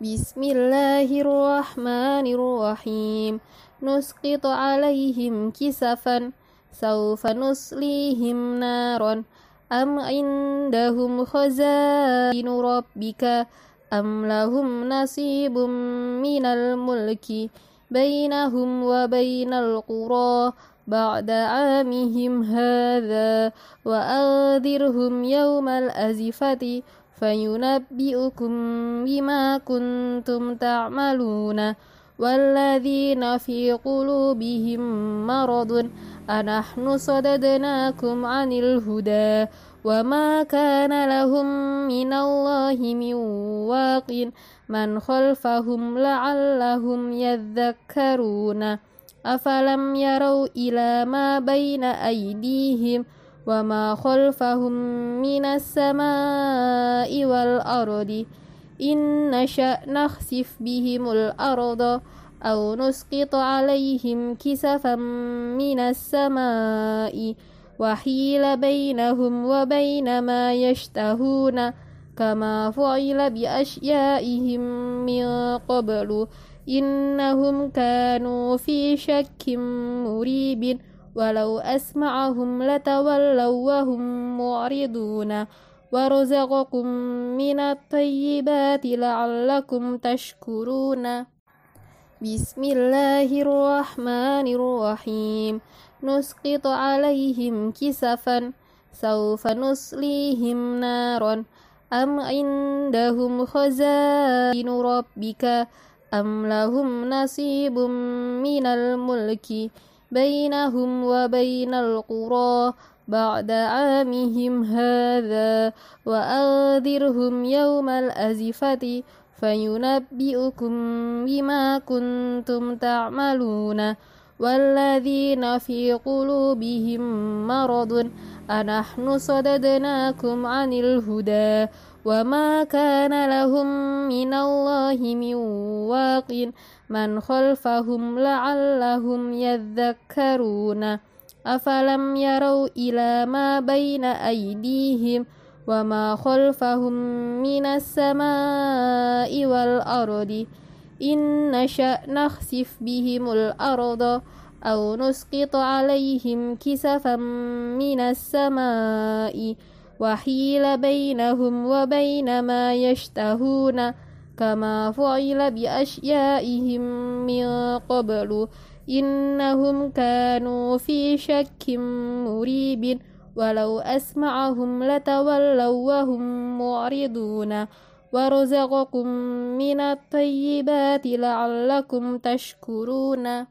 بسم الله الرحمن الرحيم نسقط عليهم كسفا سوف نصليهم نارا أم عندهم خزائن ربك أم لهم نصيب من الملك بينهم وبين القرى بعد عامهم هذا وأنذرهم يوم الأزفة فينبئكم بما كنتم تعملون والذين في قلوبهم مرض أنحن صددناكم عن الهدى وما كان لهم من الله من واق من خلفهم لعلهم يذكرون أفلم يروا إلى ما بين أيديهم وما خلفهم من السماء والأرض. إن نشأ نخسف بهم الأرض أو نسقط عليهم كسفا من السماء وحيل بينهم وبين ما يشتهون كما فعل بأشيائهم من قبل. إنهم كانوا في شك مريب ولو أسمعهم لتولوا وهم معرضون. ورزقكم من الطيبات لعلكم تشكرون. بسم الله الرحمن الرحيم. نسقط عليهم كسفا سوف نصليهم نارا. أم عندهم خزائن ربك؟ أم لهم نصيب من الملك؟ بينهم وبين القرى بعد عامهم هذا وأنذرهم يوم الأزفة فينبئكم بما كنتم تعملون والذين في قلوبهم مرض أنحن صددناكم عن الهدى وما كان لهم من الله من واق من خلفهم لعلهم يذكرون أفلم يروا إلى ما بين أيديهم وما خلفهم من السماء والأرض إن نشأ نخسف بهم الأرض أو نسقط عليهم كسفا من السماء وحيل بينهم وبين ما يشتهون كما فعل بأشيائهم من قبل. إنهم كانوا في شك مريب ولو أسمعهم لتولوا وهم معرضون. ورزقكم من الطيبات لعلكم تشكرون.